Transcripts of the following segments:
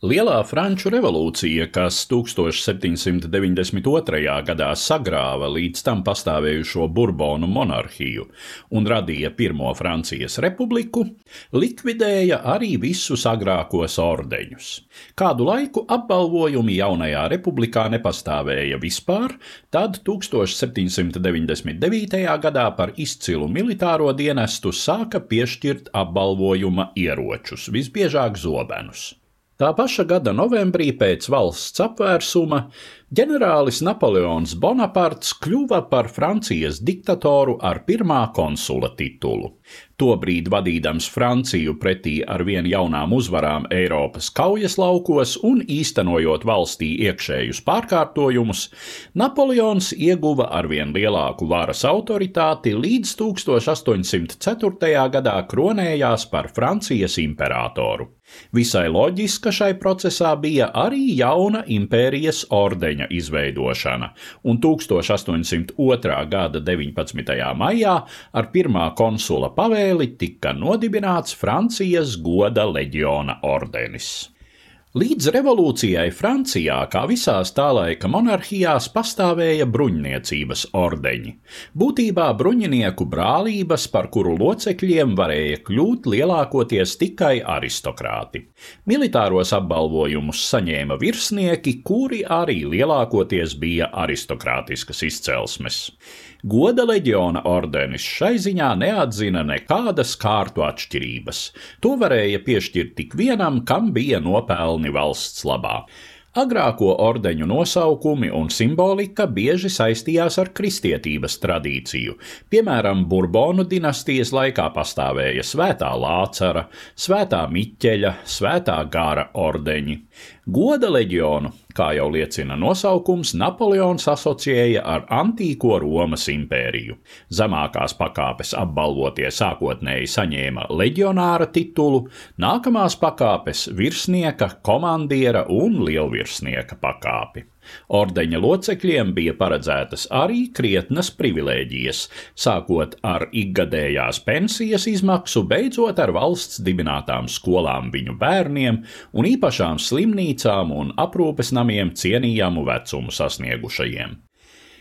Lielā Franču revolūcija, kas 1792. gadā sagrāva līdz tam pastāvējušo Burbonu monarhiju un radīja Pirmo Francijas republiku, likvidēja arī visus agrākos ordeņus. Kādu laiku apbalvojumi jaunajā republikā nepastāvēja vispār, tad 1799. gadā par izcilu militāro dienestu sāka piešķirt apbalvojuma ieročus, visbiežāk zobenus. Tā paša gada novembrī pēc valsts apvērsuma ģenerālis Napoleons Bonaparts kļuva par Francijas diktatoru ar pirmā konsula titulu. Tobrīd vadīdams Franciju pretī ar vien jaunām uzvarām Eiropas kaujas laukos un īstenojot valstī iekšējus pārkārtojumus, Napoleons ieguva arvien lielāku varas autoritāti līdz 1804. gadā kronējās par Francijas imperatoru. Visai loģiska šai procesā bija arī jauna impērijas ordeņa izveidošana, un 1802. gada 19. maijā ar pirmā konsula pavēli tika nodibināts Francijas goda leģiona ordenis. Līdz revolūcijai Francijā, kā visās tā laika monarhijās, pastāvēja bruņniecības ordeņi. Būtībā bruņinieku brālības, par kuru locekļiem varēja kļūt lielākoties tikai aristokrāti. Militāros apbalvojumus saņēma virsnieki, kuri arī lielākoties bija aristokrātiskas izcelsmes. Goda leģiona ordenis šai ziņā neatzina nekādas kārtu atšķirības. To varēja piešķirt tik vienam, kam bija nopelni valsts labā. Agrāko ordeņu nosaukumi un simbolika bieži saistījās ar kristietības tradīciju. Piemēram, Burbonu dinastijas laikā pastāvēja Svētā Lācara, Svētā Miķeļa, Svētā Gāra ordeņi. Goda leģionu, kā jau liecina nosaukums, Napoleons asociēja ar antīko Romas impēriju. Zemākās pakāpes apbalvotie sākotnēji saņēma leģionāra titulu, nākamās pakāpes virsnieka, komandiera un lielvirsnieka virsnieka pakāpi. Ordeņa locekļiem bija paredzētas arī krietnas privilēģijas, sākot ar ikgadējās pensijas izmaksu, beidzot ar valsts dibinātām skolām viņu bērniem un īpašām slimnīcām un aprūpes namiem cienījamu vecumu sasniegušajiem.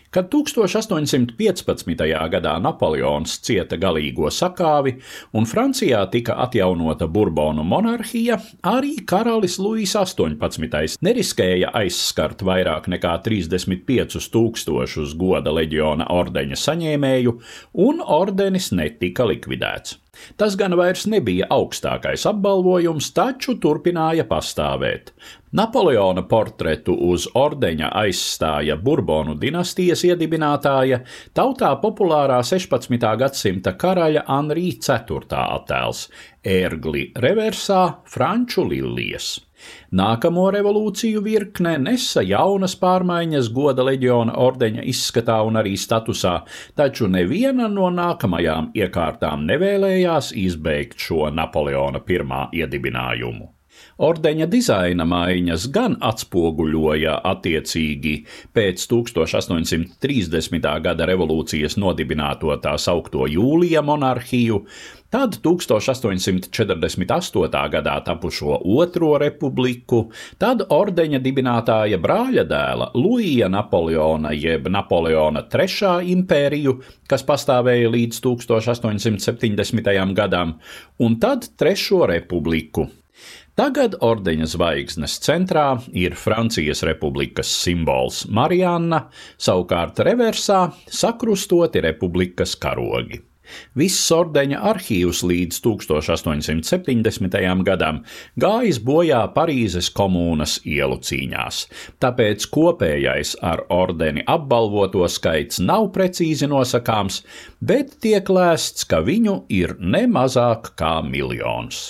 Kad 1815. gadā Napoleons cieta galīgo sakāvi un Francijā tika atjaunota Burbonu monarhija, arī karalis Luis XVIII neriskēja aizskart vairāk nekā 35 tūkstošus goda leģiona ordeņa saņēmēju, un ordenis netika likvidēts. Tas gan vairs nebija augstākais apbalvojums, taču turpināja pastāvēt. Napoleona portretu uz ordeņa aizstāja Burbonu dinastijas iedibinātāja, tautā populārā 16. gadsimta karaļa Anrī IV attēls - ērgli reversā, franču lilijas. Nākamo revolūciju virkne nesa jaunas pārmaiņas goda leģiona ordeņa izskatā un arī statusā, taču neviena no nākamajām iekārtām nevēlējās izbeigt šo Napoleona pirmā iedibinājumu. Ordeņa dizaina maiņas gan atspoguļoja attiecīgi pēc 1830. gada revolūcijas nodibināto tā saukto jūlija monarhiju, tad 1848. gadā tapušo Otro republiku, tad ordeņa dibinātāja brāļa dēla Luija Napoleona jeb Napoleona III impēriju, kas pastāvēja līdz 1870. gadam, un tad Trešo republiku Tagad ordeņa zvaigznes centrā ir Francijas republikas simbols Marianna, savukārt reversā sakrustoti republikas karogi. Viss ordeņa arhīvs līdz 1870. gadam gājis bojā Parīzes komūnas ielu cīņās, tāpēc kopējais ar ordeni apbalvoto skaits nav precīzi nosakāms, bet tiek lēsts, ka viņu ir ne mazāk kā miljons